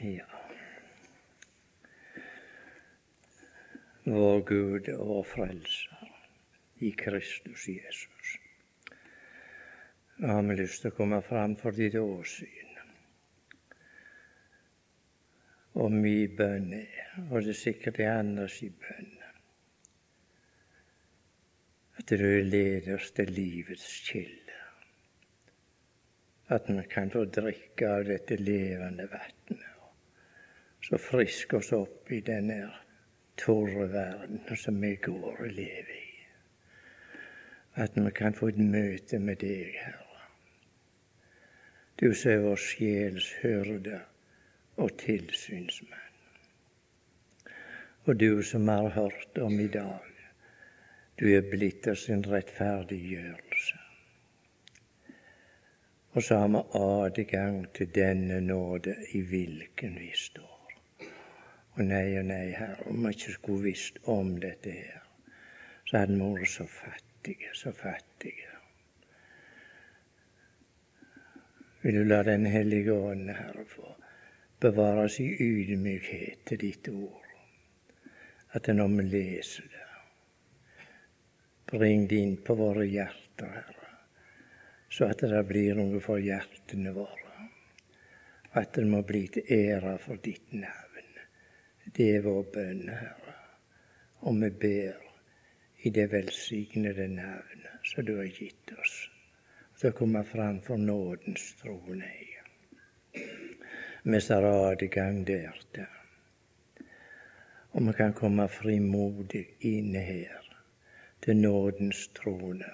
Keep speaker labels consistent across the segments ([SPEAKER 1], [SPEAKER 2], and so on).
[SPEAKER 1] Ja. Vår Gud og Frelser i Kristus Jesus. Nå har vi lyst til å komme fram for ditt åsyn. Og min bønn er, og det er sikkert de andres bønn, at du leder oss til livets kilde at vi kan få drikke av dette levende vannet. Så frisker oss opp i denne tørre verden som vi går og lever i. At vi kan få et møte med deg, Herre. Du som er vår sjels hyrde og tilsynsmann. Og du som har hørt om i dag, du er blitt oss en rettferdiggjørelse. Og så har vi adgang til denne nåde i hvilken vi står. Og nei og nei, Herre, om vi ikke skulle visst om dette her, så hadde vi vært så fattige, så fattige. Vil du la Den hellige ånd, Herre, få bevare oss i ydmykhet til ditt ord. At når vi leser det, bring det inn på våre hjerter, Herre så at det blir noe for hjertene våre. At det må bli til ære for ditt navn. Det er vår bønn, Herre. Og vi ber i det velsignede navnet som du har gitt oss, til å komme fram for nådens trone. Vi ser adgang der til. Og vi kan komme frimodig inn her, til nådens trone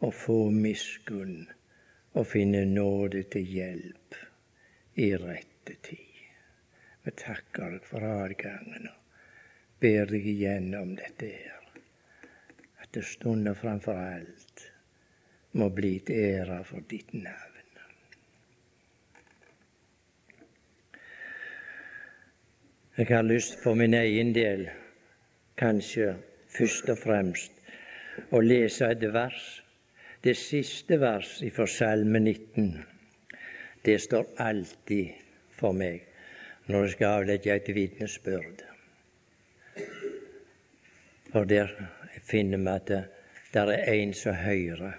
[SPEAKER 1] og få miskunn og finne nåde til hjelp i rette tid. Vi takker deg for adgangen og ber deg igjennom dette her. At det stunder framfor alt må bli til ære for ditt navn. Jeg har lyst for min egen del, kanskje først og fremst, å lese et vers det siste vers fra Salme 19, det står alltid for meg når jeg skal avlegge et vitnesbyrd. For der finner vi at det der er en som hører.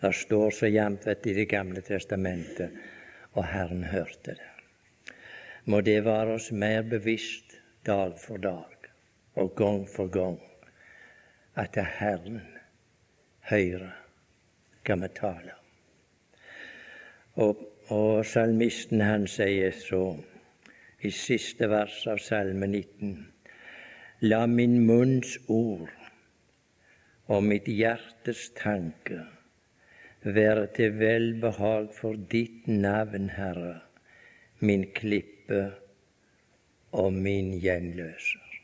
[SPEAKER 1] Det står så jevnt i Det gamle testamentet, og Herren hørte det. Må det være oss mer bevisst dag for dag og gang for gang at er Herren hører hva vi taler. Og, og salmisten han sier så i siste vers av Salme 19.: La min munns ord og mitt hjertes tanke være til velbehag for ditt navn, Herre, min klippe og min gjenløser.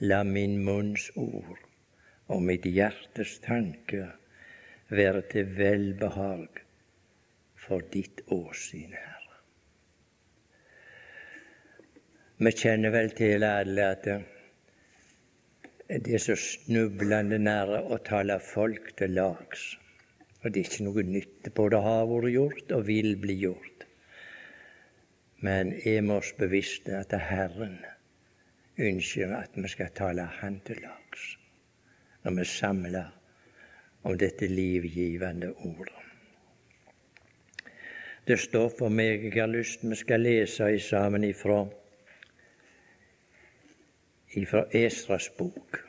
[SPEAKER 1] La min munns ord og mitt hjertes tanke være til velbehag for ditt åsyn, Herre. Vi kjenner vel til alle at det er så snublende nære å tale folk til lags. Og det er ikke noe nytt. på det har vært gjort og vil bli gjort. Men er vi oss bevisste at Herren ønsker at vi skal tale Han til lags når vi samler om dette livgivende ordet. Det står for meg jeg har lyst vi skal lese sammen ifra, ifra Esras bok.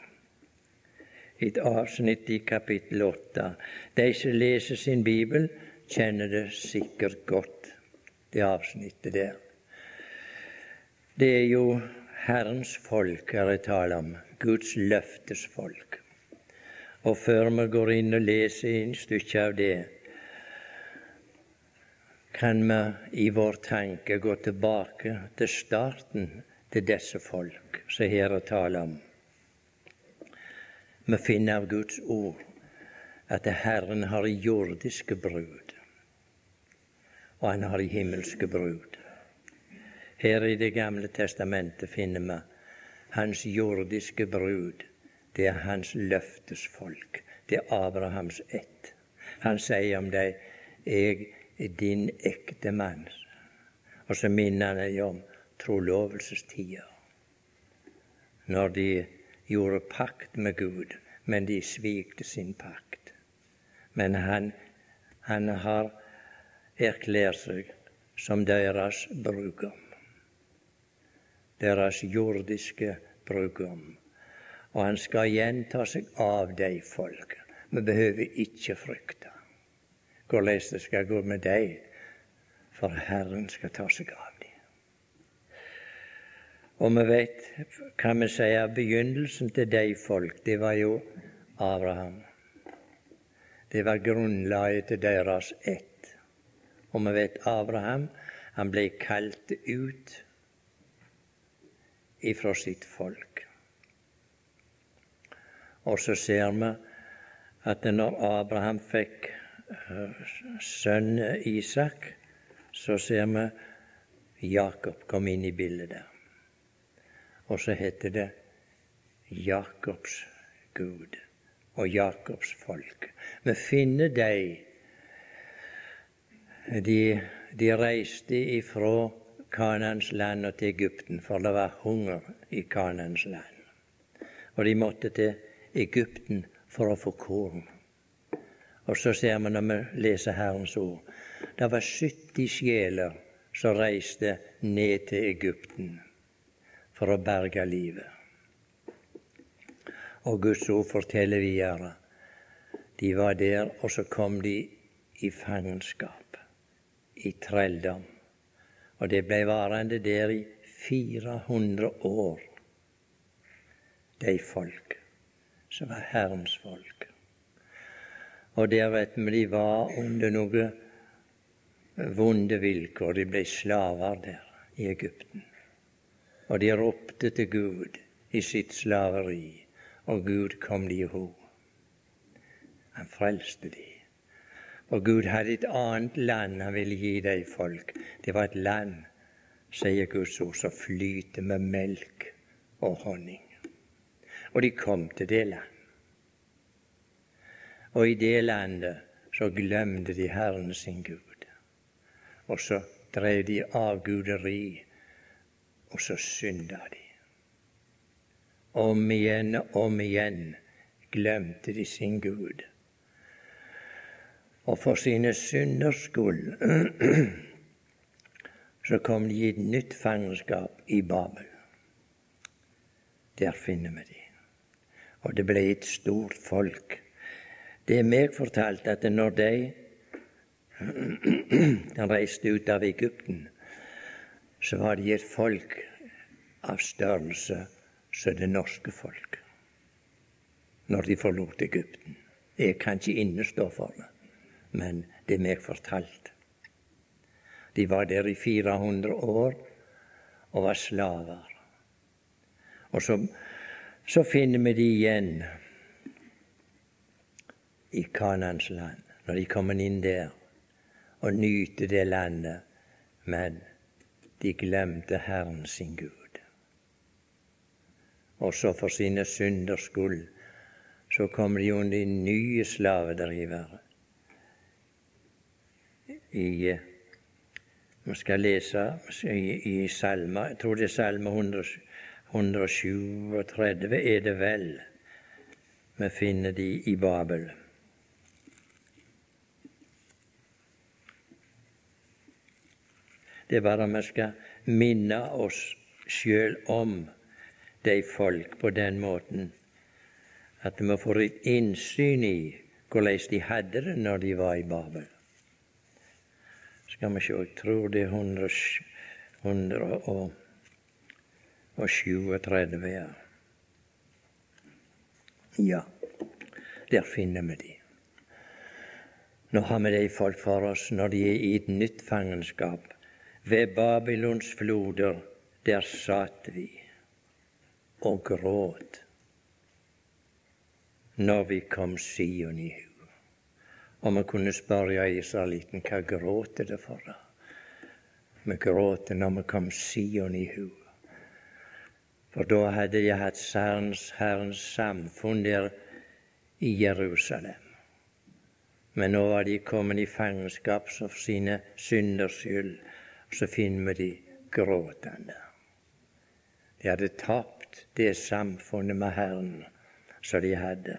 [SPEAKER 1] Et avsnitt i kapittel åtte. De som leser sin bibel, kjenner det sikkert godt, det avsnittet der. Det er jo Herrens folk er det tale om, Guds løftes folk. Og før vi går inn og leser inn stykke av det, kan vi i vår tanke gå tilbake til starten til disse folk som her er tale om. Vi finner av Guds ord at Herren har jordiske brud, og han har himmelske brud. Her i Det gamle testamentet finner vi hans jordiske brud det er hans løftesfolk. Det er Abrahams ett. Han sier om dem 'Jeg din ektemann'. Og så minner han dem om trolovelsestida, når de gjorde pakt med Gud, men de svikte sin pakt. Men han, han har erklært seg som deres brudgom. Deres jordiske brudgom. Og han skal gjenta seg av de folk. Vi behøver ikke frykte hvordan det skal gå med deg, for Herren skal ta seg av dem. Og vi vet, kan vi si, begynnelsen til de folk, det var jo Abraham. Det var grunnlaget til deres ett. Og vi vet Abraham, han ble kalt ut ifra sitt folk. Og så ser vi at når Abraham fikk sønnen Isak, så ser vi Jakob kom inn i bildet der. Og så heter det Jakobs Gud og Jakobs folk. Vi finner dem. De, de reiste ifra Kanans land og til Egypten, for det var hunger i Kanans land. Og de måtte til Egypten for å få korn. Og så ser vi når vi leser Herrens ord, det var 70 sjeler som reiste ned til Egypten for å berge livet. Og Guds ord forteller videre. De var der, og så kom de i fangenskap, i trelldom. Og det ble varende der i 400 år, de folk som var Herrens folk. Og der vet de var under noen vonde vilkår. De ble slaver der i Egypten. Og de ropte til Gud i sitt slaveri, og Gud kom de i ho. Han frelste de. Og Gud hadde et annet land han ville gi de folk. Det var et land, sier Guds ord, som flyter med melk og honning. Og de kom til det land. Og i det landet så glemte de Herren sin Gud. Og så drev de avguderi, og så synda de. Om igjen og om igjen glemte de sin Gud. Og for sine synders skyld så kom de i et nytt fangenskap i Babel. Der finner vi de. Og det ble et stort folk. Det er meg fortalt at når de reiste ut av Egypten, så var de et folk av størrelse som det norske folk. Når de forlot Egypten. Jeg kan ikke innestå for det, men det er meg fortalt. De var der i 400 år og var slaver. Og så så finner vi de igjen i Kanans land, når de kommer inn der og nyter det landet, men de glemte Herren sin Gud. Også for sine synders skyld så kommer de under nye slavedrivere. I eh, Vi skal lese i, i Salma, jeg tror det er Salme 107 137 er det vel vi finner de i Babel. Det er bare vi skal minne oss sjøl om de folk på den måten at vi får et innsyn i hvordan de hadde det når de var i Babel. Skal vi sjå, jeg tror det er 100, 100 og og 37. Ja. ja, der finner vi de. Nå har vi de folk for oss når de er i et nytt fangenskap. Ved Babylons floder, der satt vi og gråt når vi kom Sion i hu. Og vi kunne spørre israelitten hva gråter det for? da? Vi gråter når vi kom Sion i hu. For da hadde jeg hatt Herrens, Herrens samfunn der i Jerusalem. Men nå var de kommet i fangenskap for sine synders skyld. Så finner vi de gråtende. De hadde tapt det samfunnet med Herren som de hadde.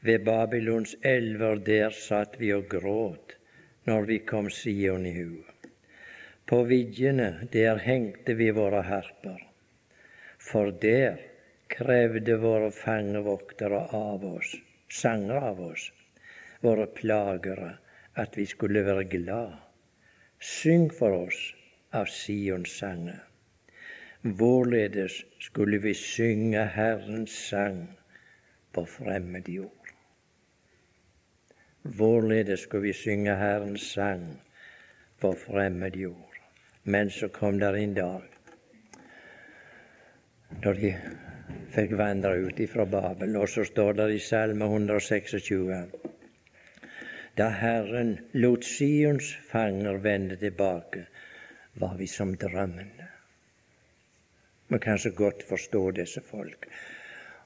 [SPEAKER 1] Ved Babylons elver der satt vi og gråt når vi kom Sion i hu. På vidjene der hengte vi våre harper, for der krevde våre fangevoktere av oss, sanger av oss, våre plagere, at vi skulle være glad. Syng for oss av Sions sanger. Vårledes skulle vi synge Herrens sang på fremmed jord? Vårledes skulle vi synge Herrens sang på fremmed jord? Men så kom der en dag når de fikk vandre ut ifra Babel. Og så står det i Salme 126 Da Herren lot Sions fanger vende tilbake, var vi som drømmende. Vi kan så godt forstå disse folk.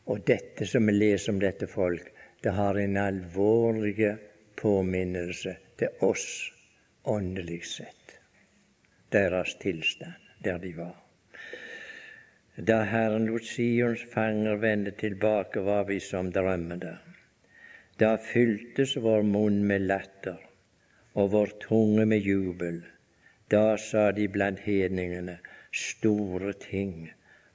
[SPEAKER 1] Og dette som vi leser om dette folk, det har en alvorlig påminnelse til oss åndelig sett deres tilstand der de var. Da Herren lot Sions fanger vende tilbake, var vi som drømmende. Da fyltes vår munn med latter og vår tunge med jubel. Da sa de blant hedningene, store ting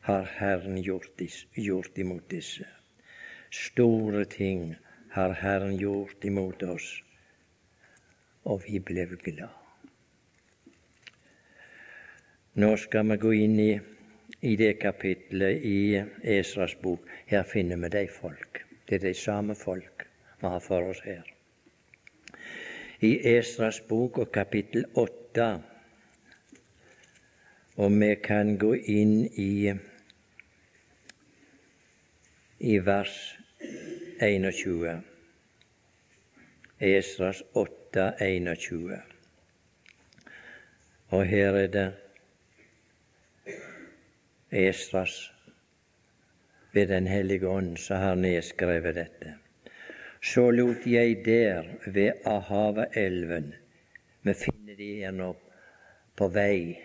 [SPEAKER 1] har Herren gjort, gjort imot disse. Store ting har Herren gjort imot oss, og vi ble glad. Nå skal vi gå inn i, i det kapitlet i Esras bok. Her finner vi de folk. Det er de samme folk vi har for oss her. I Esras bok og kapittel åtte, og vi kan gå inn i, i vers 21. Esras 8, 21. Og her er det Esras ved Den hellige ånd som har nedskrevet dette. Så lot jeg der ved Ahava-elven Vi finner de igjen opp på vei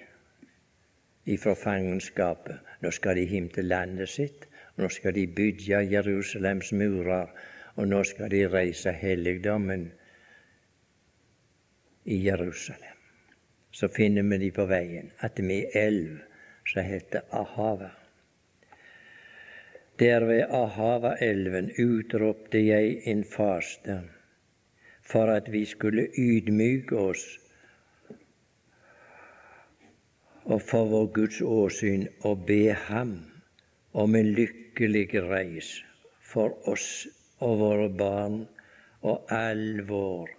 [SPEAKER 1] ifra fangenskapet. Nå skal de hjem til landet sitt. Nå skal de bygge Jerusalems murer, og nå skal de reise helligdommen i Jerusalem. Så finner vi de på veien, at vi er elv som heter Ahava. Der ved Ahava-elven utropte jeg en faste for at vi skulle ydmyke oss og for vår Guds åsyn og be Ham om en lykkelig reis for oss og våre barn og all vår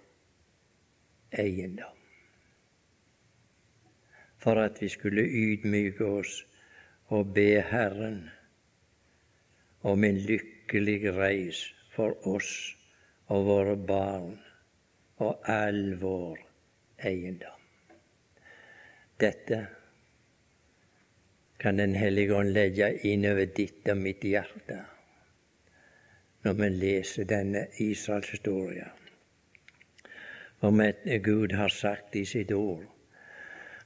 [SPEAKER 1] eiendom. For at vi skulle ydmyke oss og be Herren om en lykkelig reis for oss og våre barn og all vår eiendom. Dette kan Den hellige ånd legge innover ditt og mitt hjerte når vi leser denne Israelshistoria. Om at Gud har sagt i sitt ord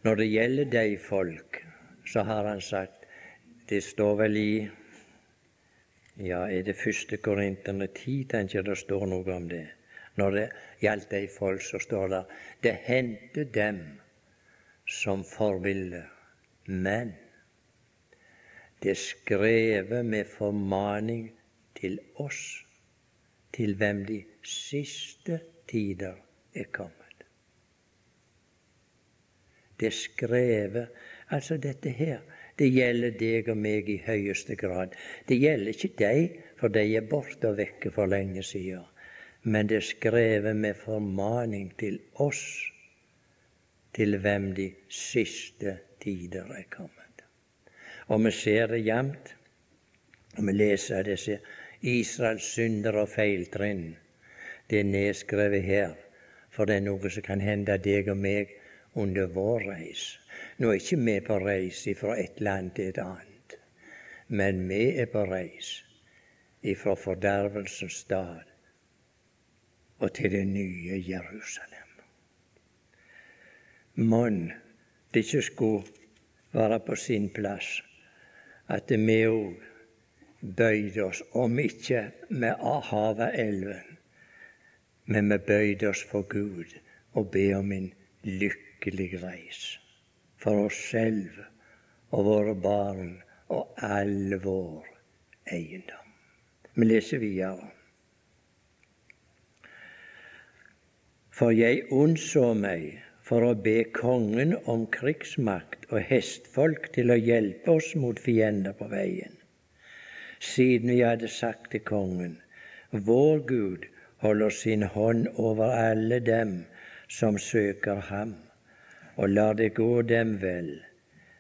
[SPEAKER 1] når det gjelder de folk, så har han sagt Det står vel i Ja, er det første Korinterne ti, tenker jeg det står noe om det. Når det gjaldt de folk, så står det Det hendte dem som forville, men det skrevet med formaning til oss, til hvem de siste tider er kommet. Det er skrevet. Altså, dette her, det gjelder deg og meg i høyeste grad. Det gjelder ikke deg, for de er borte og vekke for lenge siden. Men det er skrevet med formaning til oss, til hvem de siste tider er kommet. Og vi ser det jevnt, og vi leser disse Israels synder og feiltrinn. Det er nedskrevet her, for det er noe som kan hende deg og meg under vår reis. Nå er ikke vi på reis fra et land til et annet, men vi er på reis ifra fordervelsens stad og til det nye Jerusalem. Mon det ikke skulle være på sin plass at vi òg bøyde oss, om ikke med Havaelven, men vi bøyde oss for Gud og be om en lykkelig for oss selv og våre barn og all vår eiendom. Vi leser videre. For jeg unnså meg for å be kongen om krigsmakt og hestfolk til å hjelpe oss mot fiender på veien. Siden vi hadde sagt til kongen, vår Gud holder sin hånd over alle dem som søker ham, og lar det gå dem vel,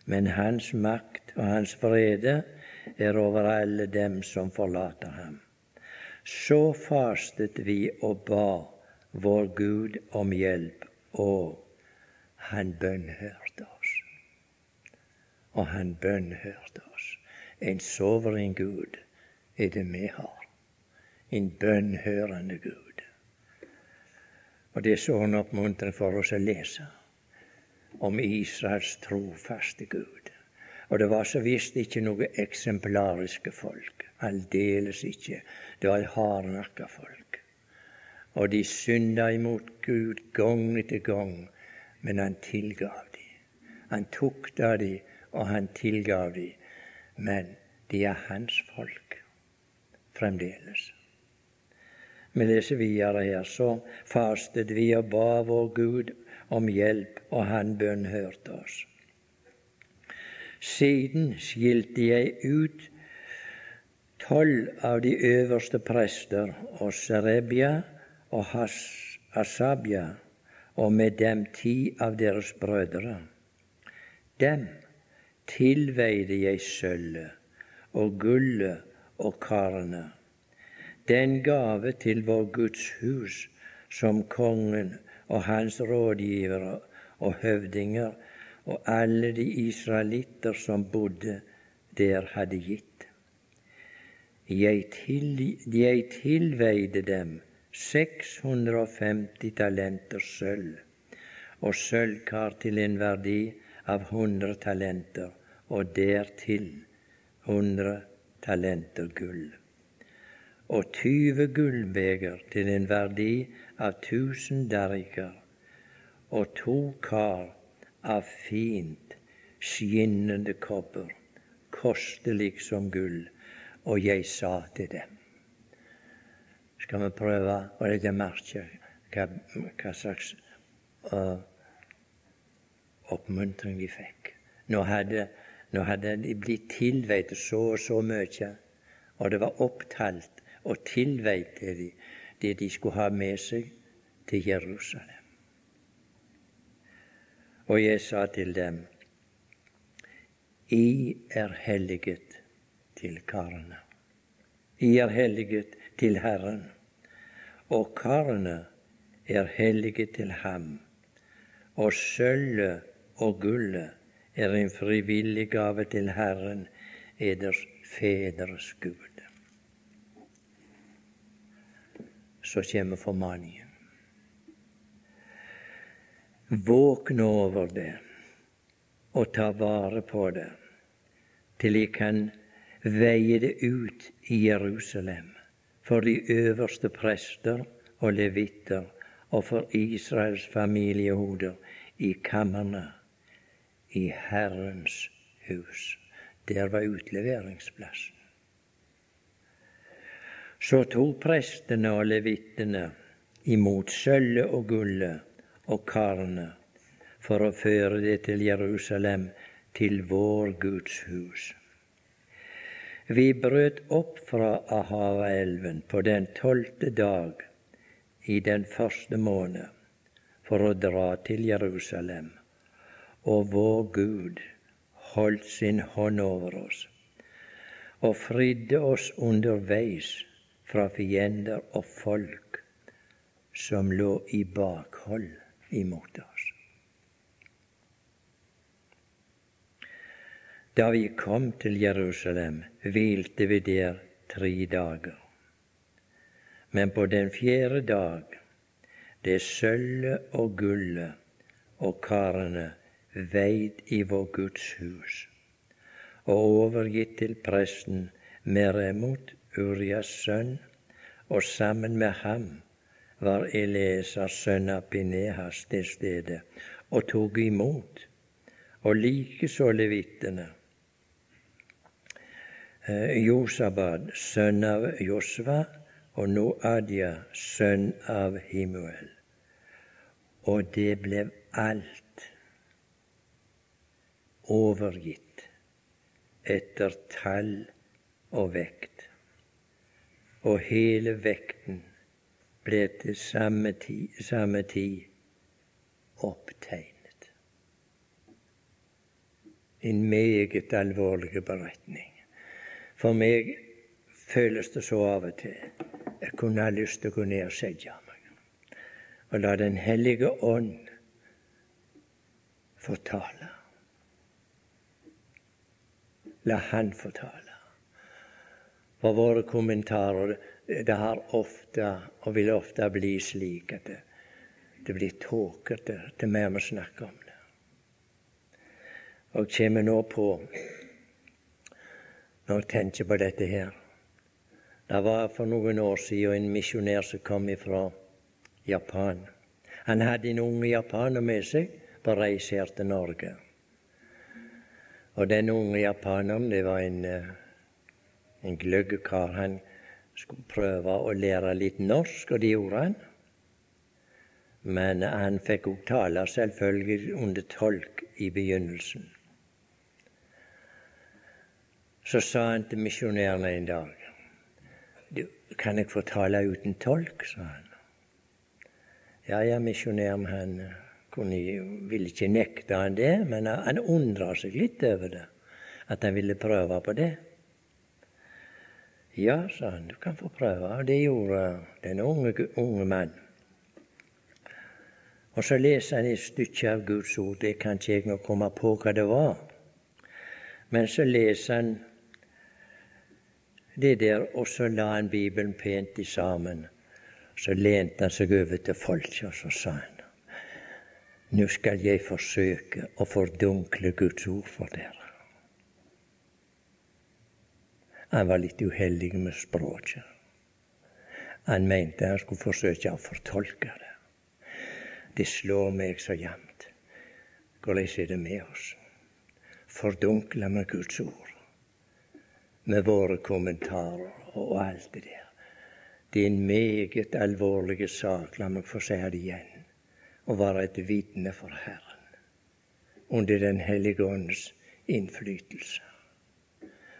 [SPEAKER 1] men hans makt og hans vrede er over alle dem som forlater ham. Så fastet vi og ba vår Gud om hjelp, og han bønnhørte oss. Og han bønnhørte oss. En soveren Gud er det vi har. En bønnhørende Gud. Og det er sånn oppmuntring for oss å lese om Israels trofaste Gud. Og det var så visst ikke noe eksemplariske folk. Aldeles ikke. Det var hardnakka folk og de synda imot Gud gang etter gang, men han tilgav dem. Han tukta dem, og han tilgav dem. Men de er hans folk fremdeles. Vi leser videre her. Så fastet vi og ba vår Gud om hjelp, og han bønnhørte oss. Siden skilte jeg ut tolv av de øverste prester og Serebia og Asabia, og med dem ti av deres brødre. Dem tilveide jeg sølvet og gullet og karene, den gave til vår Guds hus som kongen og hans rådgivere og høvdinger og alle de israelitter som bodde der, hadde gitt. Jeg, til, jeg tilveide dem 650 talenter sølv og sølvkar til en verdi av 100 talenter, og dertil 100 talenter gull. Og 20 gullbeger til en verdi av tusen dariker, og to kar av fint, skinnende kobber, kostelig som gull, og jeg sa til dem skal vi prøve å legge merke hva, hva slags uh, oppmuntring de fikk. Nå hadde, nå hadde de blitt tilveid så og så mye, og det var opptalt og tilveid til de, det de skulle ha med seg til Jerusalem. Og jeg sa til dem, I er helliget til karene. I er helliget til Herren og karene er hellige til ham, og sølvet og gullet er en frivillig gave til Herren, eders fedres Gud. Så kommer formaningen. Våkne over det og ta vare på det til jeg kan veie det ut i Jerusalem for de øverste prester og levitter og for Israels familiehoder i kammerne i Herrens hus. Der var utleveringsplassen. Så tok prestene og levittene imot sølvet og gullet og karene for å føre det til Jerusalem, til vår Guds hus. Vi brøt opp fra Ahava-elven på den tolvte dag i den første måned for å dra til Jerusalem, og vår Gud holdt sin hånd over oss og fridde oss underveis fra fiender og folk som lå i bakhold imot oss. Da vi kom til Jerusalem, hvilte vi der tre dager. Men på den fjerde dag, det sølvet og gullet og karene veid i vår Guds hus og overgitt til presten Meremot, Urias sønn, og sammen med ham var Elesas sønn av Pinehas til stede og tok imot, og likeså levittene. Eh, Josabad, sønn av Josva, og Noadia, sønn av Himuel. Og det ble alt overgitt etter tall og vekt. Og hele vekten ble til samme tid, samme tid opptegnet. En meget alvorlig beretning. For meg føles det så av og til jeg kunne ha lyst til å gå ned og sette meg og la Den hellige ånd fortale. La Han fortale. For våre kommentarer det har ofte, og vil ofte bli slik at det, det blir tåkete til mer vi snakker om det. Og kommer nå på, når jeg tenker på dette her Det var for noen år siden en misjonær som kom fra Japan. Han hadde en unge japaner med seg på reis her til Norge. Og den unge japaneren, det var en, eh, en gløggkar. Han skulle prøve å lære litt norsk, og det gjorde han. Men han fikk òg tale selvfølgelig under tolk i begynnelsen. Så sa han til misjonærene en dag Kan jeg få tale uten tolk? sa han. Ja, ja, misjonæren han kunne, ville ikke nekte han det, men han undra seg litt over det. At han ville prøve på det. Ja, sa han, du kan få prøve. Og det gjorde den unge, unge mann. Og så leser han et stykke av Guds ord. Det kan ikke jeg nå komme på hva det var. Men så leser han det der, og så la han Bibelen pent i sammen. Så lente han seg over til folket, og så sa han Nå skal jeg forsøke å fordunkle Guds ord for dere. Han var litt uheldig med språket. Han mente han skulle forsøke å fortolke det. Det slår meg så jevnt. Hvordan er det med oss? Fordunkla med Guds ord, med våre kommentarer og alt det der. Det er en meget alvorlig sak, la meg få si det igjen, å være et vitne for Herren under Den hellige ånds innflytelse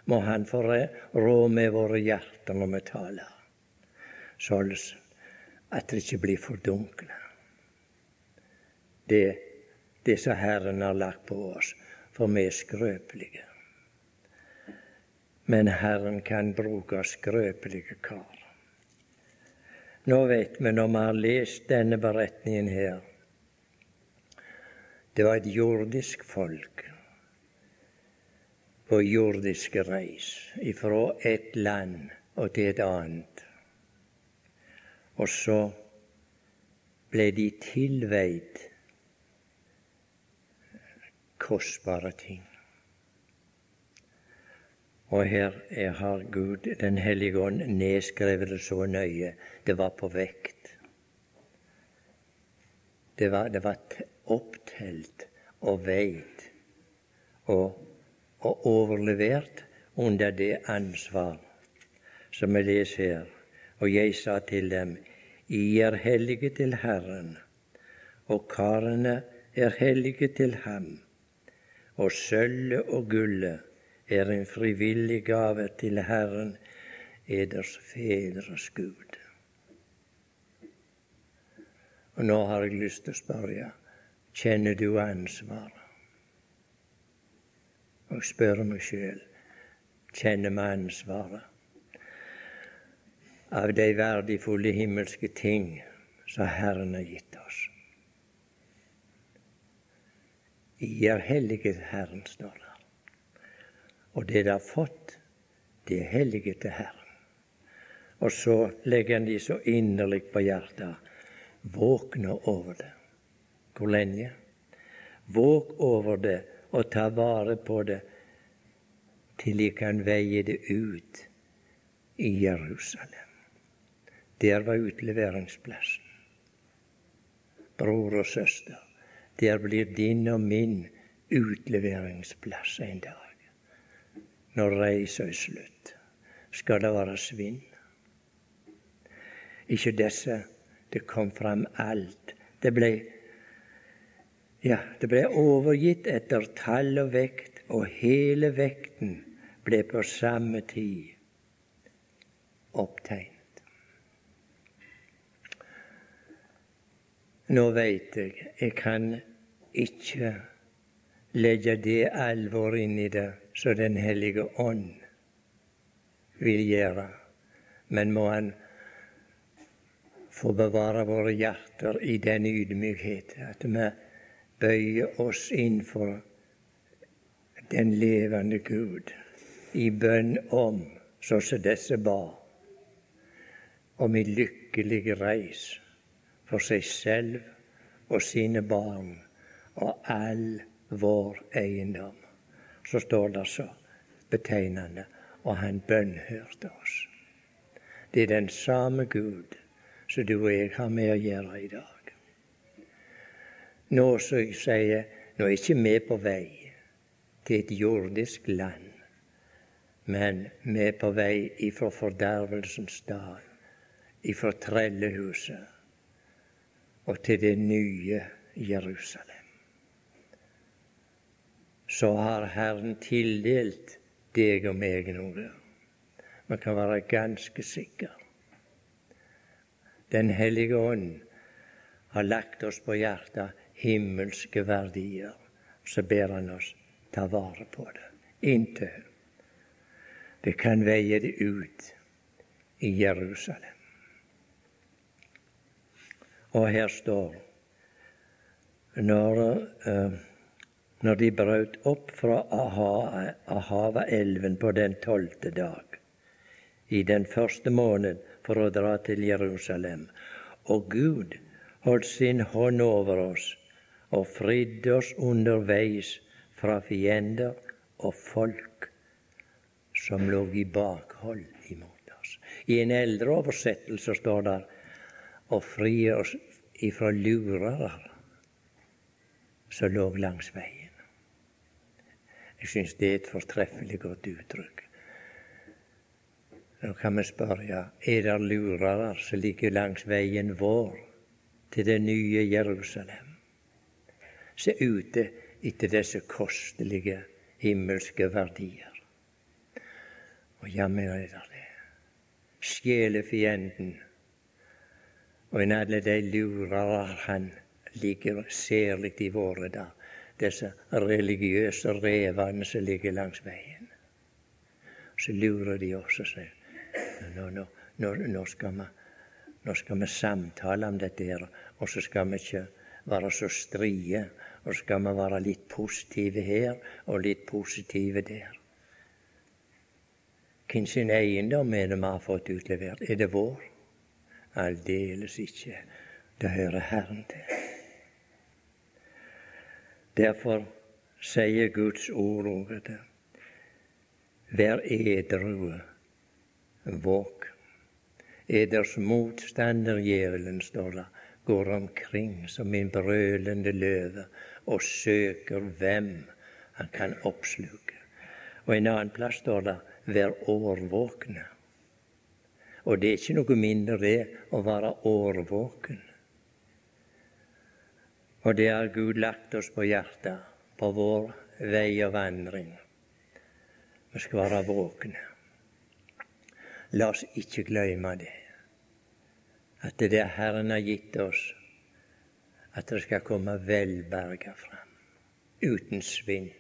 [SPEAKER 1] må Han få rå med våre hjerter når vi taler, sånn at det ikke blir fordunkla. Det, det som Herren har lagt på oss, for vi er skrøpelige. Men Herren kan bruke skrøpelige kar. Nå vet vi, når vi har lest denne beretningen her Det var et jordisk folk på jordiske reis ifra et land og til et annet. Og så ble de tilveid kostbare ting. Og her har Gud, Den hellige ånd, nedskrevet det så nøye. Det var på vekt. Det var, det var opptelt og veid og og overlevert under det ansvar som vi leser her. Og jeg sa til dem, I er hellige til Herren, og karene er hellige til Ham, og sølvet og gullet er en frivillig gave til Herren, eders fedres Gud. Og nå har jeg lyst til å spørre, kjenner du ansvaret? Og spørre meg sjøl kjenner vi ansvaret av de verdifulle himmelske ting som Herren har gitt oss. I er hellige Herren, står det. Og det de har fått, det er hellige til Herren. Og så legger han de så inderlig på hjertet. Våkne over det. Hvor lenge? Våk over det og ta vare på det til de kan veie det ut i Jerusalem. Der var utleveringsplassen. Bror og søster, der blir din og min utleveringsplass en dag. Når reisa er slutt, skal det være svinn. Ikke disse. Det kom fram alt. Det ble ja, det ble overgitt etter tall og vekt, og hele vekten ble på samme tid opptegnet. Nå veit jeg jeg kan ikke legge det alvor inn i det som Den hellige ånd vil gjøre, men må Han få bevare våre hjerter i den ydmykhet at vi bøye oss inn for den levende Gud i bønn om, sånn som disse ba, om ei lykkelig reis for seg selv og sine barn og all vår eiendom. Så står det så betegnende og han bønnhørte oss. Det er den samme Gud som du og jeg har med å gjøre i dag. Nå som jeg sier, nå er ikke vi på vei til et jordisk land, men vi er på vei ifra fordervelsens dal, ifra trellehuset og til det nye Jerusalem. Så har Herren tildelt deg og meg noe. Man kan være ganske sikker. Den hellige ånd har lagt oss på hjertet himmelske verdier, så ber han oss ta vare på det inntil vi kan veie det ut i Jerusalem. Og her står når, uh, når de brøt opp fra Ahava-elven på den tolvte dag, i den første måned for å dra til Jerusalem, og Gud holdt sin hånd over oss og fridde oss underveis fra fiender og folk som lå i bakhold imot oss. I en eldre oversettelse står det å fri oss ifra lurere som lå langs veien. Jeg syns det er et fortreffelig godt uttrykk. Nå kan vi spørre er det lurere som ligger langs veien vår til det nye Jerusalem er ute etter disse kostelige himmelske verdier. Og jammen er det det. Sjelefienden og en alle de lurer han ligger særlig i våre dager. disse religiøse revene som ligger langs veien. Så lurer de oss og sier nå, nå, nå, nå, skal vi, nå skal vi samtale om dette, her, og så skal vi ikke være så strie. Og skal vi være litt positive her og litt positive der. Hvem sin eiendom er det vi har fått utlevert? Er det vår? Aldeles ikke. Det hører Herren til. Derfor sier Guds ord over det. Vær edru, våk. Eders motstander djevelen, står det, går omkring som en brølende løve og søker hvem han kan oppsluke. Og en annen plass står det 'vær årvåkne'. Og det er ikke noe mindre det å være årvåken. Og det har Gud lagt oss på hjertet på vår vei og vandring. Vi skal være våkne. La oss ikke glemme det at det er Herren har gitt oss, at det skal komme velberga fram, uten svinn,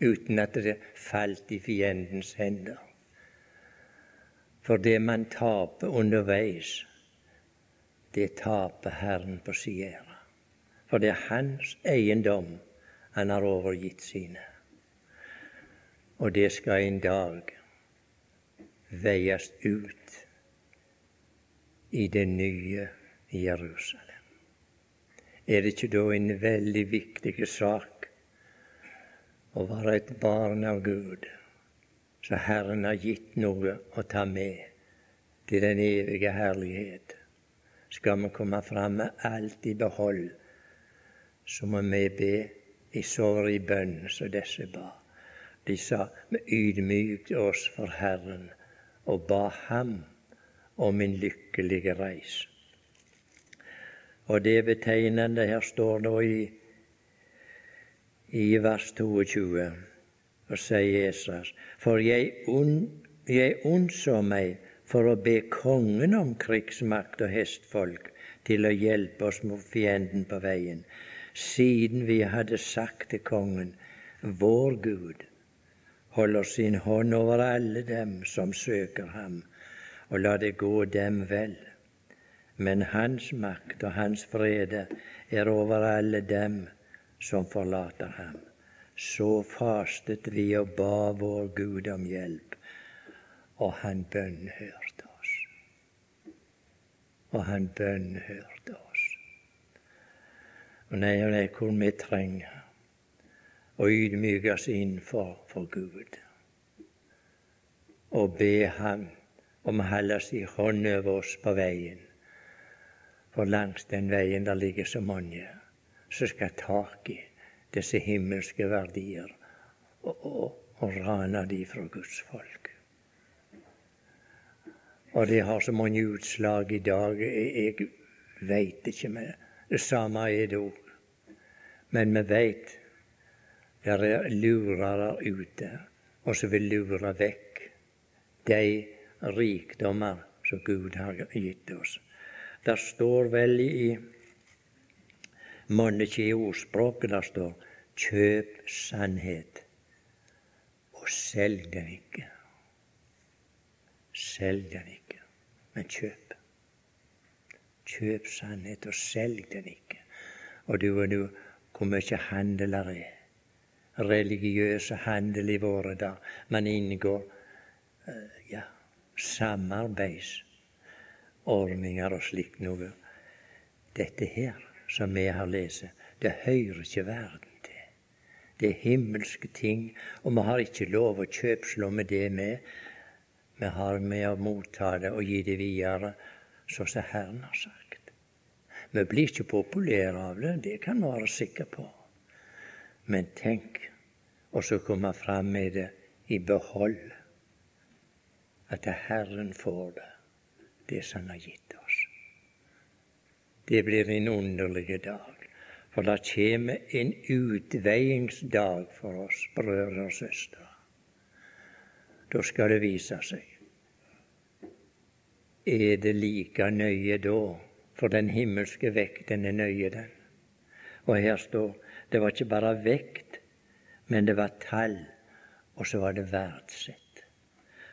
[SPEAKER 1] uten at det falt i fiendens hender. For det man taper underveis, det taper Herren på si. For det er hans eiendom han har overgitt sine. Og det skal en dag veies ut i det nye Jerusalem. Er det ikke da en veldig viktig sak å være et barn av Gud, så Herren har gitt noe å ta med til den evige herlighet? Skal vi komme fram med alt i behold, så må vi be i sorg i bønn som disse ba. De sa vi ydmyket oss for Herren og ba Ham om en lykkelige reis. Og det betegnende her står nå i, i vers 22, og sier Jesus, for jeg, unnså meg for å be kongen om krigsmakt og hestfolk til å hjelpe oss mot fienden på veien, siden vi hadde sagt til kongen, vår Gud holder sin hånd over alle dem som søker ham, og la det gå dem vel. Men hans makt og hans frede er over alle dem som forlater ham. Så fastet vi og ba vår Gud om hjelp, og han bønnhørte oss. Og han bønnhørte oss. Og nei, og nei, hvor vi trenger å ydmyke oss innenfor for Gud og be Ham om å holde sin hånd over oss på veien. For langs den veien der ligger så mange som skal tak i disse himmelske verdier og, og, og rane de fra Guds folk. Og det har så mange utslag i dag. Jeg, jeg veit ikke med det samme er det òg. Men vi veit det er lurere ute, og som vil lure vekk de rikdommer som Gud har gitt oss. Det står vel i Mon ikke i ordspråket der står 'kjøp sannhet, og selg den ikke'. Selg den ikke, men kjøp. Kjøp sannhet, og selg den ikke. Og du og du, hvor mye handel er. Religiøse handel i våre dager. Man inngår ja, ja, samarbeidsordninger og slikt noe. Dette her som vi har lest, det hører ikke verden til. Det er himmelske ting, og vi har ikke lov å kjøpslå med det med. Vi har med å motta det og gi det videre, sånn som Herren har sagt. Vi blir ikke populære av det, det kan vi være sikre på. Men tenk, og så komme fram med det i behold at Herren får det, det som Han har gitt oss. Det blir en underlig dag, for det kommer en utveiingsdag for oss, brødre og søstre. Da skal det vise seg. Er det like nøye da? For den himmelske vekten er nøye, den. Og her står det var ikke bare vekt, men det var tall, og så var det verdsett.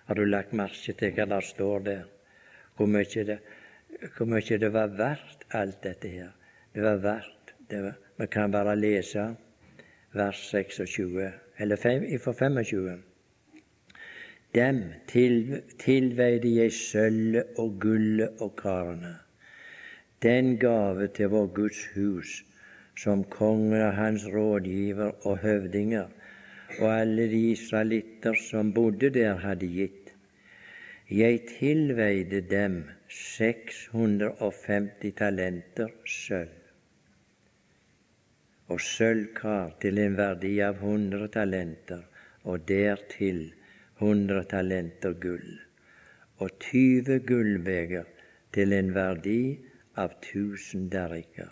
[SPEAKER 1] Har du lagt merke til hva der står der? Hvor mye det, hvor mye det var verdt, alt dette her. Det var verdt. Det var, vi kan bare lese vers 26, eller fra 25. Dem til, tilveide jeg sølvet og gullet og karene, den gave til vår Guds hus, som kongen og hans rådgiver og høvdinger og alle de israelitter som bodde der, hadde gitt. Jeg tilveide dem 650 talenter sølv og sølvkar til en verdi av 100 talenter, og dertil 100 talenter gull, og 20 gullbeger til en verdi av 1000 derriker,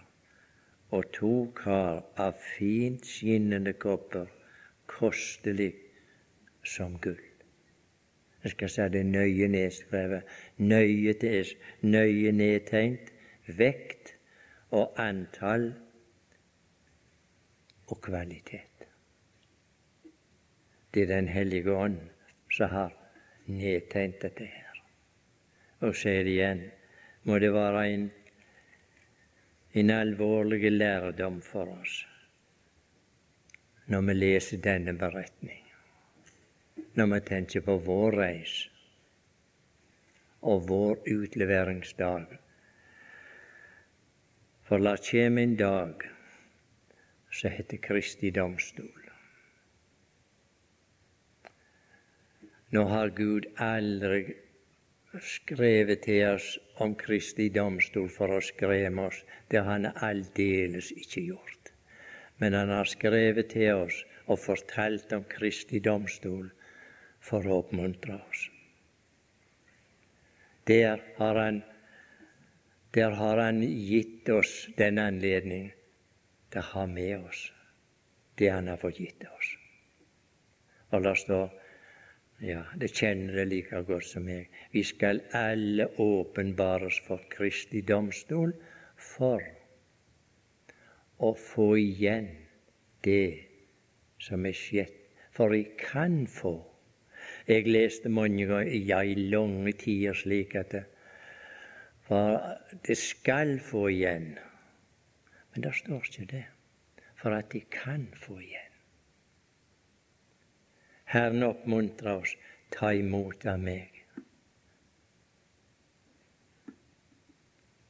[SPEAKER 1] og to kar av fint skinnende kopper, kostelig som gull. Jeg skal si det nøye nedskrevet, nøye, til, nøye nedtegnet, vekt og antall og kvalitet. Det er Den hellige ånd som har nedtegnet dette her. Og sier det igjen, må det være en, en alvorlig lærdom for oss når vi leser denne beretning når vi tenker på vår reis og vår utleveringsdag. For la kjem en dag som heter Kristi domstol. Nå har Gud aldri skrevet til oss om Kristi domstol for å skremme oss. Det har Han aldeles ikke gjort. Men Han har skrevet til oss og fortalt om Kristi domstol for å oppmuntre oss. Der har Han, der har han gitt oss den anledning til å ha med oss det Han har fått gitt oss. Og la står ja, det kjenner det like godt som meg. Vi skal alle åpenbares for Kristi domstol for å få igjen det som er skjedd. For vi kan få. Jeg leste mange ganger, ja, i lange tider slik at det, For det skal få igjen. Men det står ikke det. For at de kan få igjen. Herren oppmuntrer oss. Ta imot av meg.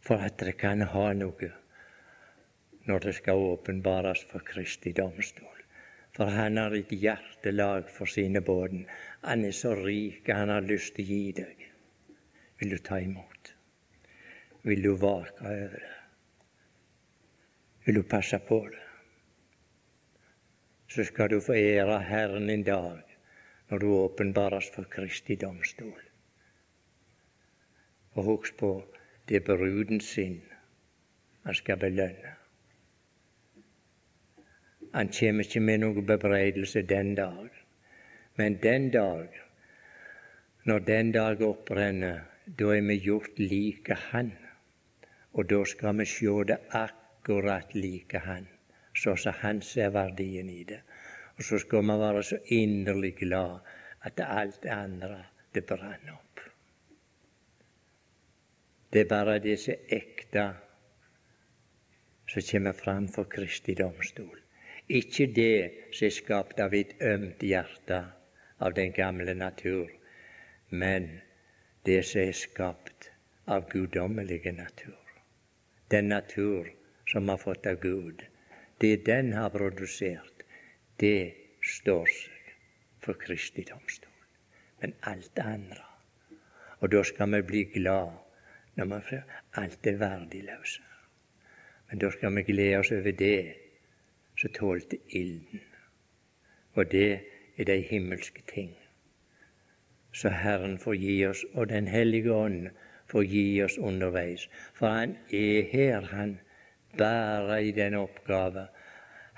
[SPEAKER 1] For at dere kan ha noe når det skal åpenbares for Kristi domstol. For han har et hjertelag for sine båden. Han er så rik, han har lyst til å gi deg. Vil du ta imot? Vil du vake over det? Vil du passe på det? Så skal du få ære Herren en dag når du åpenbares for Kristi domstol. Og husk på det er bruden sin han skal belønne. Han kommer ikke med noen bebreidelse den dag, men den dag, når den dag opprenner, da er vi gjort like Han. Og da skal vi sjå det akkurat like Han, så som Han ser verdien i det. Og så skal vi være så inderlig glad at alt det andre, det brenner opp. Det er bare det som er ekte, som kommer fram for Kristi domstol. Ikke det som er skapt av et ømt hjerte av den gamle natur, men det som er skapt av guddommelige natur. Den natur som har fått av Gud. Det den har produsert det står seg for Kristi domstol. Men alt det andre Og da skal vi bli glad når man får alt er verdiløse. Men da skal vi glede oss over det som tålte ilden. Og det er de himmelske ting. Så Herren får gi oss, og Den hellige ånd får gi oss underveis. For Han er her, Han, bare i den oppgave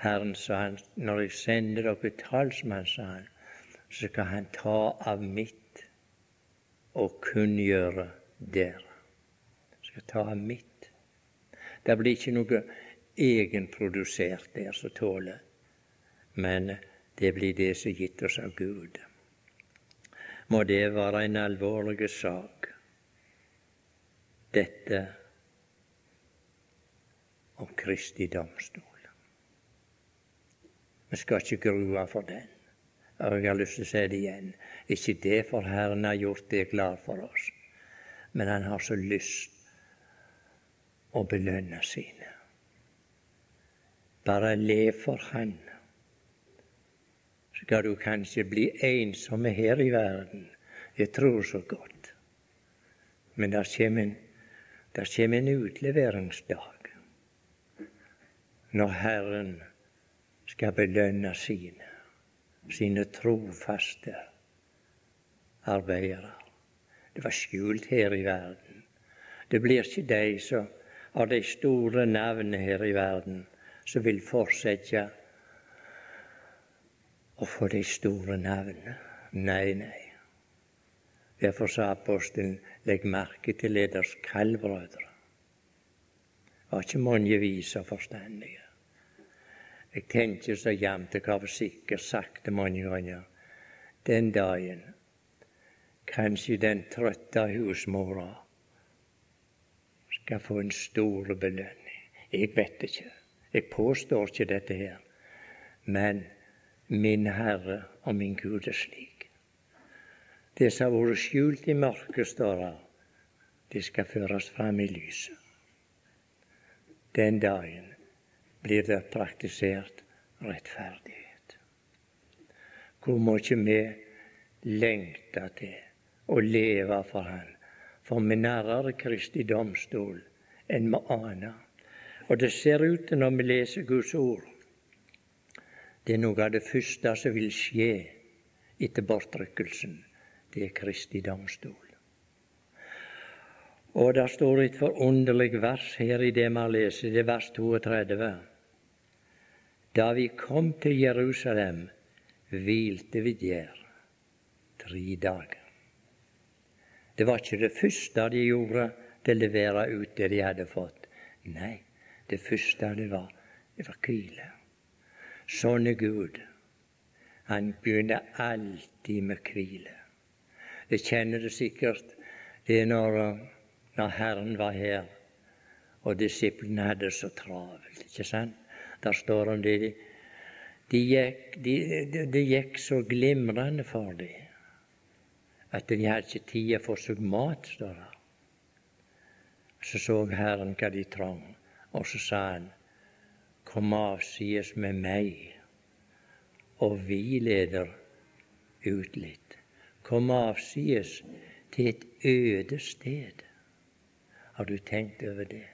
[SPEAKER 1] Herren sa han, når jeg sender dere talsmann, sa han, så skal han ta av mitt og kunngjøre dere. Skal ta av mitt. Det blir ikke noe egenprodusert der som tåler, men det blir det som gitt oss av Gud. Må det være en alvorlig sak, dette om Kristi domstol. Vi skal ikke grue for den. Og jeg har lyst til å si det igjen. Ikke det for Herren har gjort det klar for oss, men Han har så lyst å belønne sine. Bare le for Han. Skal du kanskje bli ensom her i verden. Jeg tror så godt. Men der kommer en, der kommer en utleveringsdag. Når Herren skal belønne sine, sine trofaste arbeidere. Det var skjult her i verden. Det blir ikke de som har de store navnene her i verden, som vil fortsette å få de store navnene. Nei, nei. Derfor sa apostelen legg merke til leders kaldbrødre. Det var ikke mange vise og forstandige. Jeg tenker så jevnt jeg har sikkert sagt det mange ganger. Den dagen kanskje den trøtte husmora skal få en stor belønning. Jeg vet ikke. Jeg påstår ikke dette her. Men min Herre og min Gud er slik. Det som har vært skjult i mørket, står det, det skal føres fram i lyset. den dagen blir det praktisert rettferdighet. Hvor mye vi lengter til å leve for Han, for vi nærmere Kristi domstol enn vi aner. Og det ser ut til, når vi leser Guds ord, det er noe av det første som vil skje etter bortrykkelsen. Det er Kristi domstol. Og det står et forunderlig vers her i det vi har lest, det er vers 32. Da vi kom til Jerusalem, hvilte vi der tre dager. Det var ikke det første de gjorde til å levere ut det de hadde fått. Nei, det første det var, det var hvile. Sånn er Gud. Han begynner alltid med hvile. Det kjenner du sikkert. Det er når når Herren var her, og disiplene hadde det så travelt. ikke sant? Der står om det. De gikk, de, de, de gikk så glimrende for dem at de hadde ikke tid å få seg mat, står det. Så så Herren hva de trang, og så sa han, kom avsides med meg, og vi leder ut litt. Kom avsides til et øde sted. Har du tenkt over det?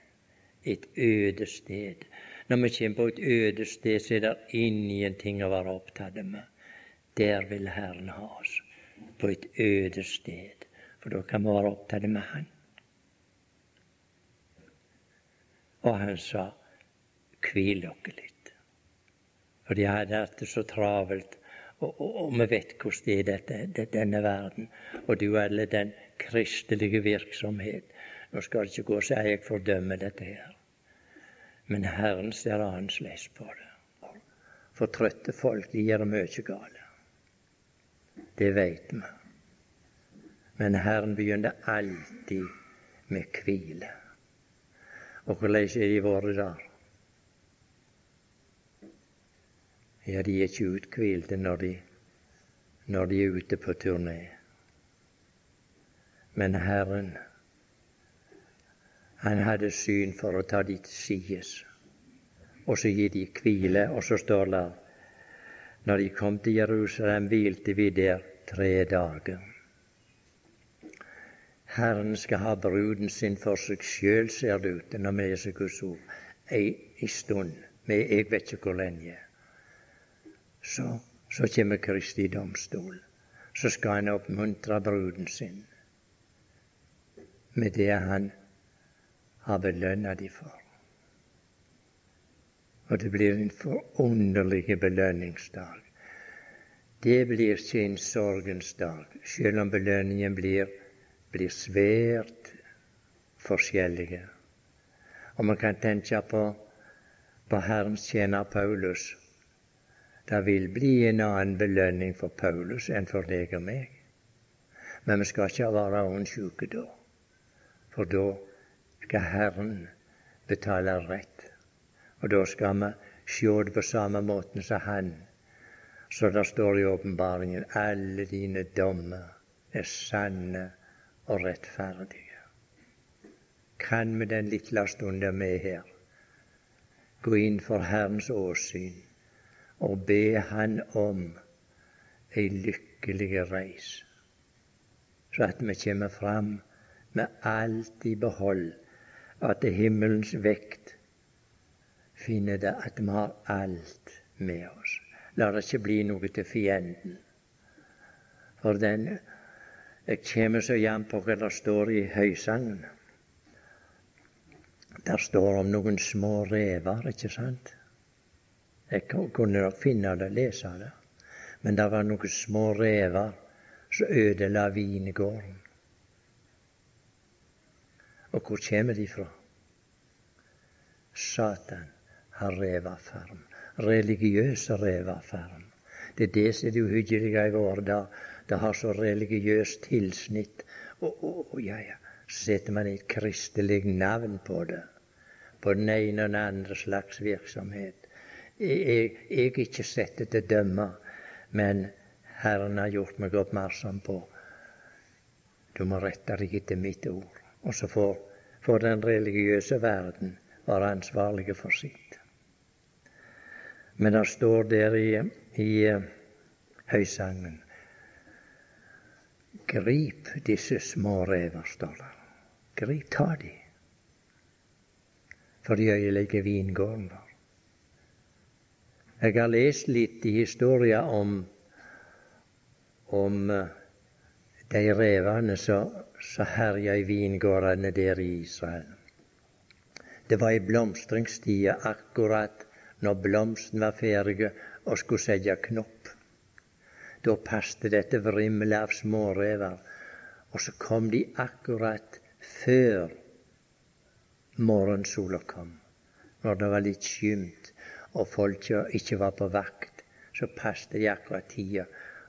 [SPEAKER 1] Et øde sted. Når vi kommer på et øde sted, så er det ingenting å være opptatt med. Der vil Herren ha oss. På et øde sted. For da kan vi være opptatt med Han. Og han sa, hvil dere litt. For de hadde hatt det så travelt. Og, og, og, vi vet hvordan det er dette, det, denne verden. Og du alle den kristelige virksomhet nå skal det ikke gå så jeg fordømmer dette her. Men Herren ser annerledes på det. For trøtte folk de gjør mye gale. Det veit vi. Men Herren begynner alltid med hvile. Og hvordan er de våre der? Ja, de er ikke uthvilte når de, når de er ute på turné. Men Herren han hadde syn for å ta de til sides, og så gi de hvile. Og så står det når de kom til Jerusalem, hvilte vi der tre dager. Herren skal ha bruden sin for seg sjøl, ser det ut når vi leser Guds ord, ei, ei stund. Men jeg vet ikke hvor lenge. Så, så kommer Kristi domstol. Så skal han oppmuntre bruden sin med det han har belønna de for. Og det blir en forunderlig belønningsdag. Det blir ikke en sorgens dag, selv om belønningen blir, blir svært forskjellige. Og man kan tenke på, på Herrens tjener Paulus. Det vil bli en annen belønning for Paulus enn for deg og meg. Men vi skal ikke være åndssjuke da, for da skal Herren betale rett. Og da skal vi sjå det på samme måten som Han. Så det står i åpenbaringen alle dine dommer er sanne og rettferdige. Kan vi den lille stunden vi er her, gå inn for Herrens åsyn og be Han om ei lykkelig reis, så at vi kommer fram med alt i behold at himmelens vekt finner det at vi har alt med oss. La det ikke bli noe til fienden. For den Jeg kommer så jevnt på hva det står i Høysangen. Der står om noen små rever, ikke sant? Jeg kunne nok finne det, lese det. Men det var noen små rever som ødela vingården. Og hvor kommer de fra? Satan har revafarm. Religiøse revafarm. Det er det som er det uhyggelige i våre dager. Det har så religiøst tilsnitt. Og, og ja, ja. Så setter man et kristelig navn på det. På den ene og den andre slags virksomhet. Jeg, er ikke sett til å dømme, men Herren har gjort meg oppmerksom på du må rette deg etter mitt ord. Og så får, får den religiøse verden være ansvarlige for sitt. Men det står der i, i uh, høysangen Grip disse små rever, står det. Grip, ta de. For de øyelegger vingården vår. Jeg har lest litt i historia om, om uh, de revene som herja i vingårdene der i Israel. Det var i blomstringstida, akkurat når blomsten var ferdig og skulle sette knopp. Da passet dette vrimlet av smårever. Og så kom de akkurat før morgensola kom, når det var litt skymt og folk ikke var på vakt. Så passet de akkurat tida.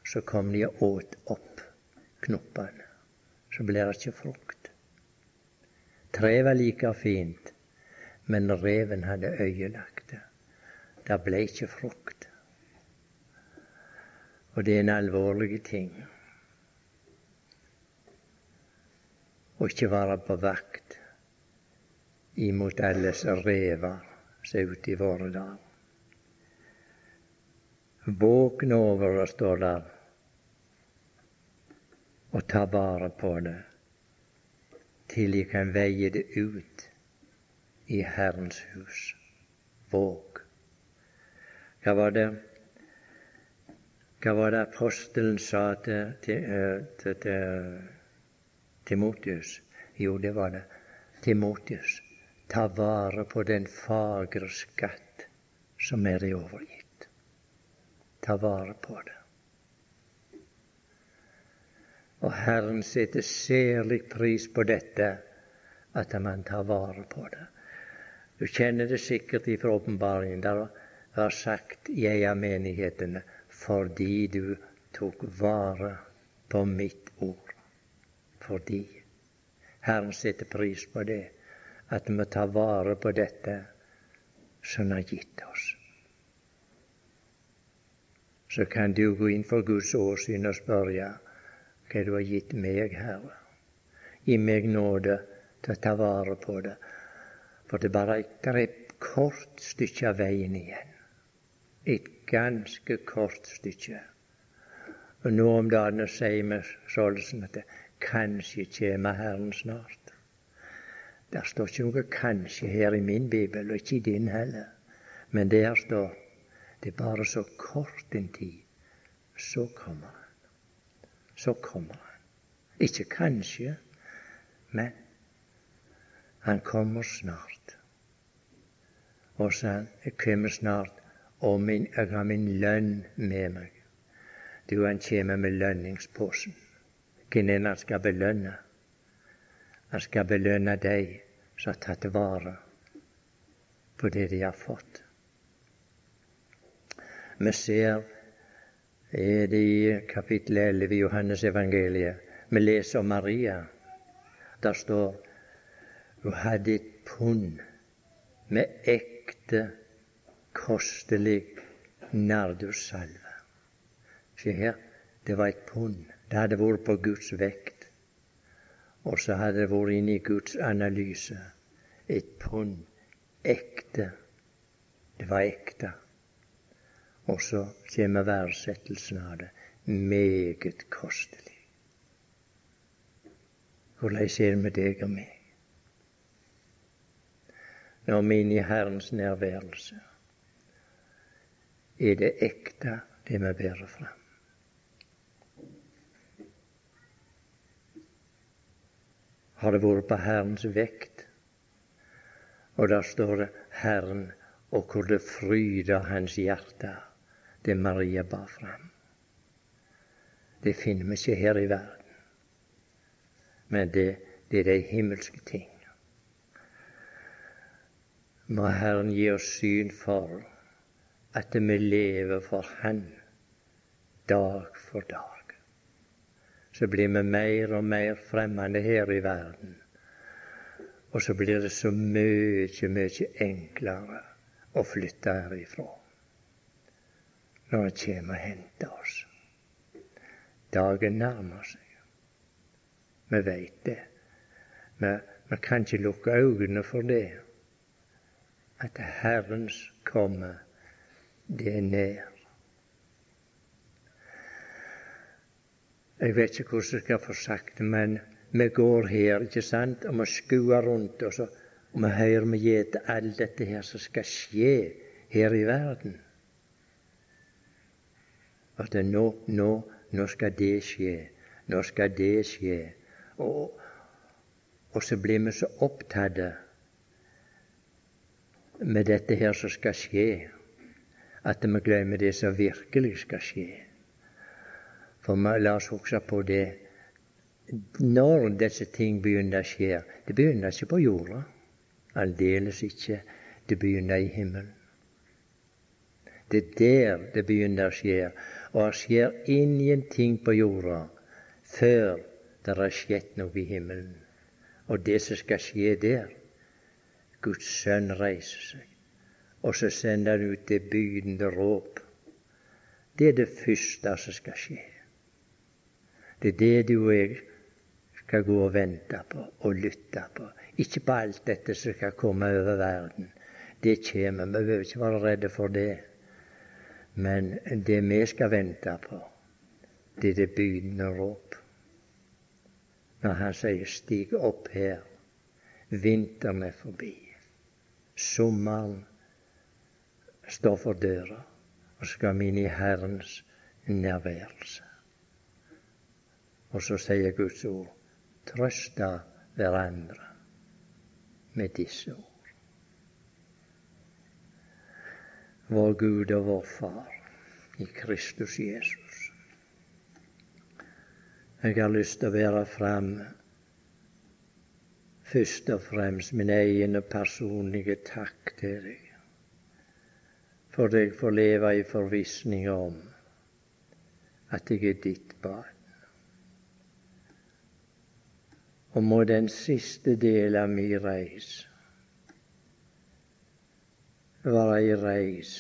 [SPEAKER 1] Så kom de og åt opp knoppene. Så ble det ikke frukt. Treet var like fint, men reven hadde øyelagt det. Det ble ikke frukt. Og det er en alvorlig ting å ikke være på vakt imot alles rever som er ute i våre dager. Våkne over det, står der, og ta vare på det til jeg kan veie det ut i Herrens hus. Våg. Hva var det Hva var det apostelen sa til, til, til, til Timotius? Jo, det var det. Timotius, ta vare på den fagre skatt som er i overgitt. Ta vare på det. Og Herren setter særlig pris på dette, at man tar vare på det. Du kjenner det sikkert ifra åpenbaringen. Der var sagt i ei av menighetene fordi du tok vare på mitt ord. Fordi. Herren setter pris på det, at vi tar vare på dette som Han har gitt oss. Så kan du gå inn for Guds åsyn og spørre hva du har gitt meg, Herre. Gi meg nåde til å ta vare på det for det er bare et kort stykke av veien igjen. Et ganske kort stykke. Og nå om dagen sier vi sånn at det kanskje kommer Herren snart. Der står ikke noe 'kanskje' her i min bibel, og ikke i din heller. Men der står det er bare så kort en tid. Så kommer Han. Så kommer Han. Ikke kanskje, men han kommer snart. Og så han, kommer snart, og min, jeg har min lønn med meg. Du, han kommer med lønningsposen. Hvem enn han skal belønne? Han skal belønne de som har tatt vare på det de har fått. Vi ser er det i kapittel 11 i Johannes evangeliet. Vi leser om Maria. Der står hun hadde et pund med ekte, kostelig nardussalve. Se her, det var et pund. Det hadde vært på Guds vekt. Og så hadde det vært inne i Guds analyse. Et pund ekte. Det var ekte. Og så kommer verdsettelsen av det. Meget kostelig. Hvordan er det med deg og meg? når vi er inne i Herrens nærværelse, er det ekte, det vi bærer fram. Har det vært på Herrens vekt, og der står det Herren, og hvor det fryder hans hjerte, det Maria bar fram. Det finner vi ikke her i verden, men det, det er de himmelske ting må Herren gi oss syn for at vi lever for Han dag for dag. Så blir vi mer og mer fremmede her i verden. Og så blir det så mye, mye enklere å flytte herifra når Han kommer og henter oss. Dagen nærmer seg. Vi veit det. Vi, vi kan ikke lukke øynene for det. at Herrens komme, det er nær. Jeg vet ikke hvordan jeg skal få sagt det, men vi går her, ikke sant, og vi skuer rundt og, og vi hører vi gjeter alt dette her som skal skje her i verden. At nå, nå, nå skal det skje. Nå skal det skje. Og, og så blir vi så opptatt med dette her som skal skje, at vi glemmer det som virkelig skal skje. For la oss huske på det når disse ting begynner å skje. Det begynner ikke på jorda. Aldeles ikke. Det begynner i himmelen. Det er der det begynner å skje. Og det skjer ingenting på jorda før det har skjedd noe i himmelen. Og det som skal skje der Guds sønn reiser seg, og så sender han ut det bydende råp. Det er det første som skal skje. Det er det du og jeg skal gå og vente på og lytte på. Ikke på alt dette som skal komme over verden. Det kommer. Vi behøver ikke være redde for det. Men det vi skal vente på, det er det bydende råp. Når han sier 'stig opp her', vinteren er forbi. Sommeren står for døra, og skal vi inn i Herrens nærværelse. Og så sier Guds ord 'trøsta hverandre med disse ord. Vår Gud og vår Far i Kristus Jesus. Jeg har lyst til å være fram først og fremst min egen og personlige takk til deg for jeg får leve i forvissning om at jeg er ditt barn. Og må den siste del av mi reis være ei reis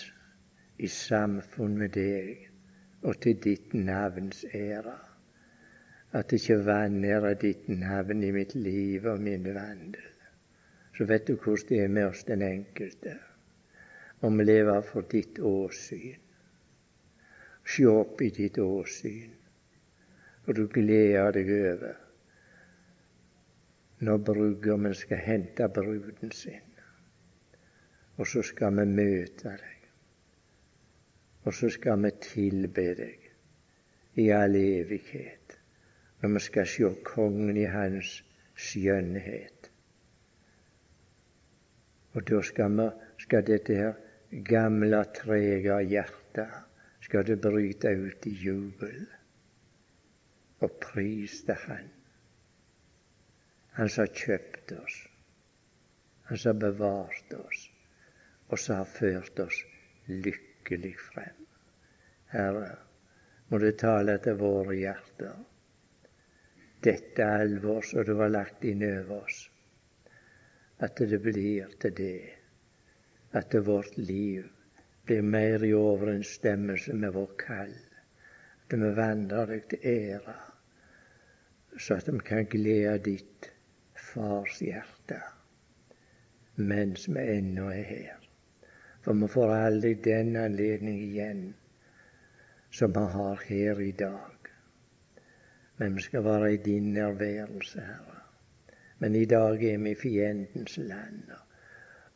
[SPEAKER 1] i samfunn med deg og til ditt navns ære. At ikke vanære ditt navn i mitt liv og min vandel. Så vet du hvordan det er med oss den enkelte. Om vi lever for ditt åsyn. Se opp i ditt åsyn, og du gleder deg over når brudgommen skal hente bruden sin. Og så skal vi møte deg. Og så skal vi tilbe deg i all evighet. Når vi skal se kongen i hans skjønnhet. Og da skal, vi, skal dette her gamle, trege hjertet skal det bryte ut i jubel og pris til Han. Han som har kjøpt oss, han som har bevart oss, og som har ført oss lykkelig frem. Herre, må du tale til våre hjerter. Dette alvor som du har lagt inn over oss, at det blir til det, at vårt liv blir mer i overensstemmelse med vår kall, at vi vandrer deg til ære, så at vi kan glede ditt fars hjerte mens vi ennå er her. For vi får aldri den anledning igjen som vi har her i dag. Men vi skal være i din nærværelse, Herre. Men i dag er vi i fiendens land,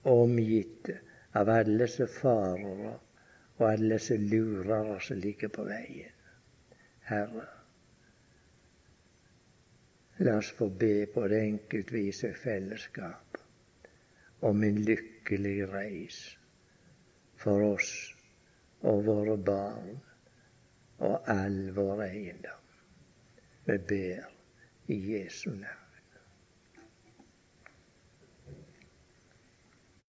[SPEAKER 1] omgitt av alle som farer og alle lurer lurere som ligger på veien. Herre, La oss få be på det enkeltvise fellesskap om en lykkelig reis for oss og våre barn og all vår eiendom. Vi ber i Jesu navn.